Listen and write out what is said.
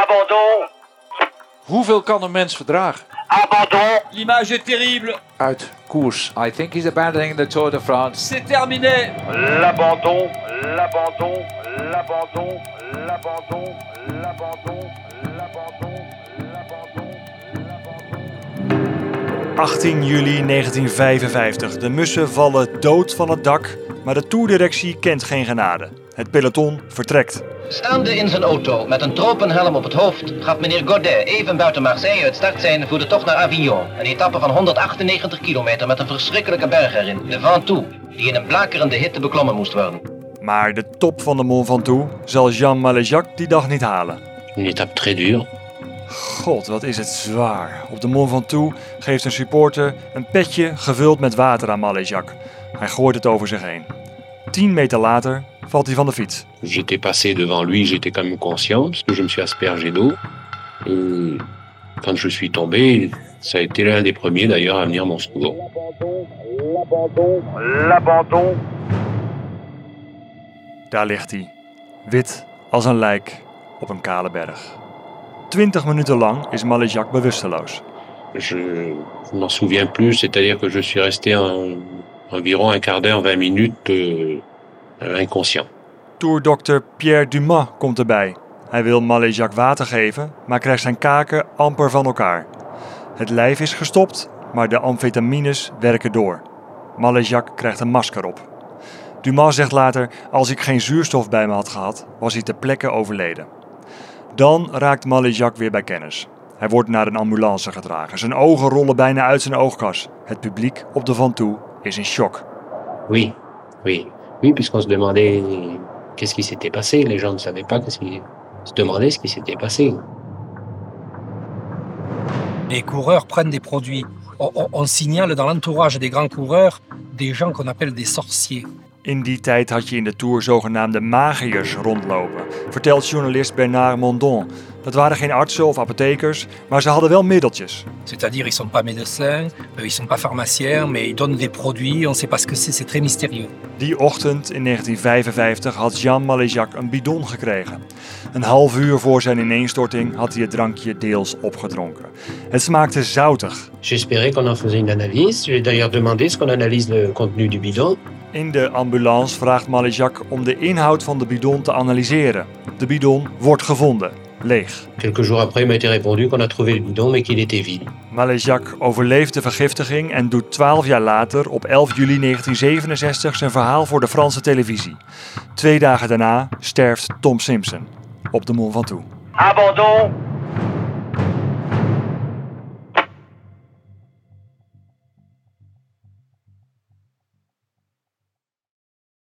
Abandon. Hoeveel kan een mens verdragen? Abandon. L'image est terrible. Uit koers. I think he's abandoning the Tour de France. C'est terminé. L'abandon. L'abandon. L'abandon. L'abandon. L'abandon. L'abandon. L'abandon. 18 juli 1955. De mussen vallen dood van het dak, maar de toerdirectie kent geen genade. Het peloton vertrekt. Staande in zijn auto met een tropenhelm op het hoofd gaf meneer Godet even buiten Marseille het start zijn voor de tocht naar Avignon. Een etappe van 198 kilometer met een verschrikkelijke berg erin, de Ventoux, die in een blakerende hitte beklommen moest worden. Maar de top van de Mont Ventoux zal Jean Maléjac die dag niet halen. Une étape très dure. God, wat is het zwaar. Op de Mont Ventoux geeft een supporter een petje gevuld met water aan Maléjac. Hij gooit het over zich heen. 10 meter later valt hij van de fiets. J'étais passé devant lui, j'étais quand même conscient, parce que je me suis aspergé d'eau. Et quand je suis tombé, ça a été l'un des premiers d'ailleurs à venir à mon secours. L'abandon. L'abandon. Daar ligt hij, wit als een lijk op een kale berg. 20 minuten lang is Maléjac bewusteloos. Je ne m'en souviens plus, c'est-à-dire que je suis resté en- environ un quart d'heure, 20 minutes euh, inconscient. Toerdokter Pierre Dumas komt erbij. Hij wil Maléjac water geven, maar krijgt zijn kaken amper van elkaar. Het lijf is gestopt, maar de amfetamines werken door. Maléjac krijgt een masker op. Dumas zegt later: Als ik geen zuurstof bij me had gehad, was hij ter plekke overleden. Dan raakt Maléjac weer bij kennis. Hij wordt naar een ambulance gedragen. Zijn ogen rollen bijna uit zijn oogkas. Het publiek op de Ventoux is in shock. Oui, oui, oui, puisqu'on se demandait qu'est-ce qui s'était passé. Les gens ne savaient pas qu'est-ce qui se demandaient ce qui s'était passé. Les coureurs prennent des produits. On signale dans l'entourage des grands coureurs des gens qu'on appelle des sorciers. In die tijd had je in de Tour zogenaamde magiërs rondlopen, vertelt journalist Bernard Mondon. Dat waren geen artsen of apothekers, maar ze hadden wel middeltjes. C'est-à-dire, ils sont pas médecins, euh, ils sont pas pharmaciens, mais ils donnent des produits, on ne sait pas ce que c'est, c'est très mystérieux. Die ochtend in 1955 had Jean Maléjac een bidon gekregen. Een half uur voor zijn ineenstorting had hij het drankje deels opgedronken. Het smaakte zoutig. J'espérais qu'on en faisait une analyse. J'ai d'ailleurs demandé ce qu'on analyse le contenu du bidon. In de ambulance vraagt Maléjac om de inhoud van de bidon te analyseren. De bidon wordt gevonden, leeg. Quelques jours après, m'a été répondu qu'on a trouvé le bidon, mais qu'il était vide. Maléjac overleeft de vergiftiging en doet 12 jaar later, op 11 juli 1967, zijn verhaal voor de Franse televisie. Twee dagen daarna sterft Tom Simpson op de Mont Ventoux. Abandon.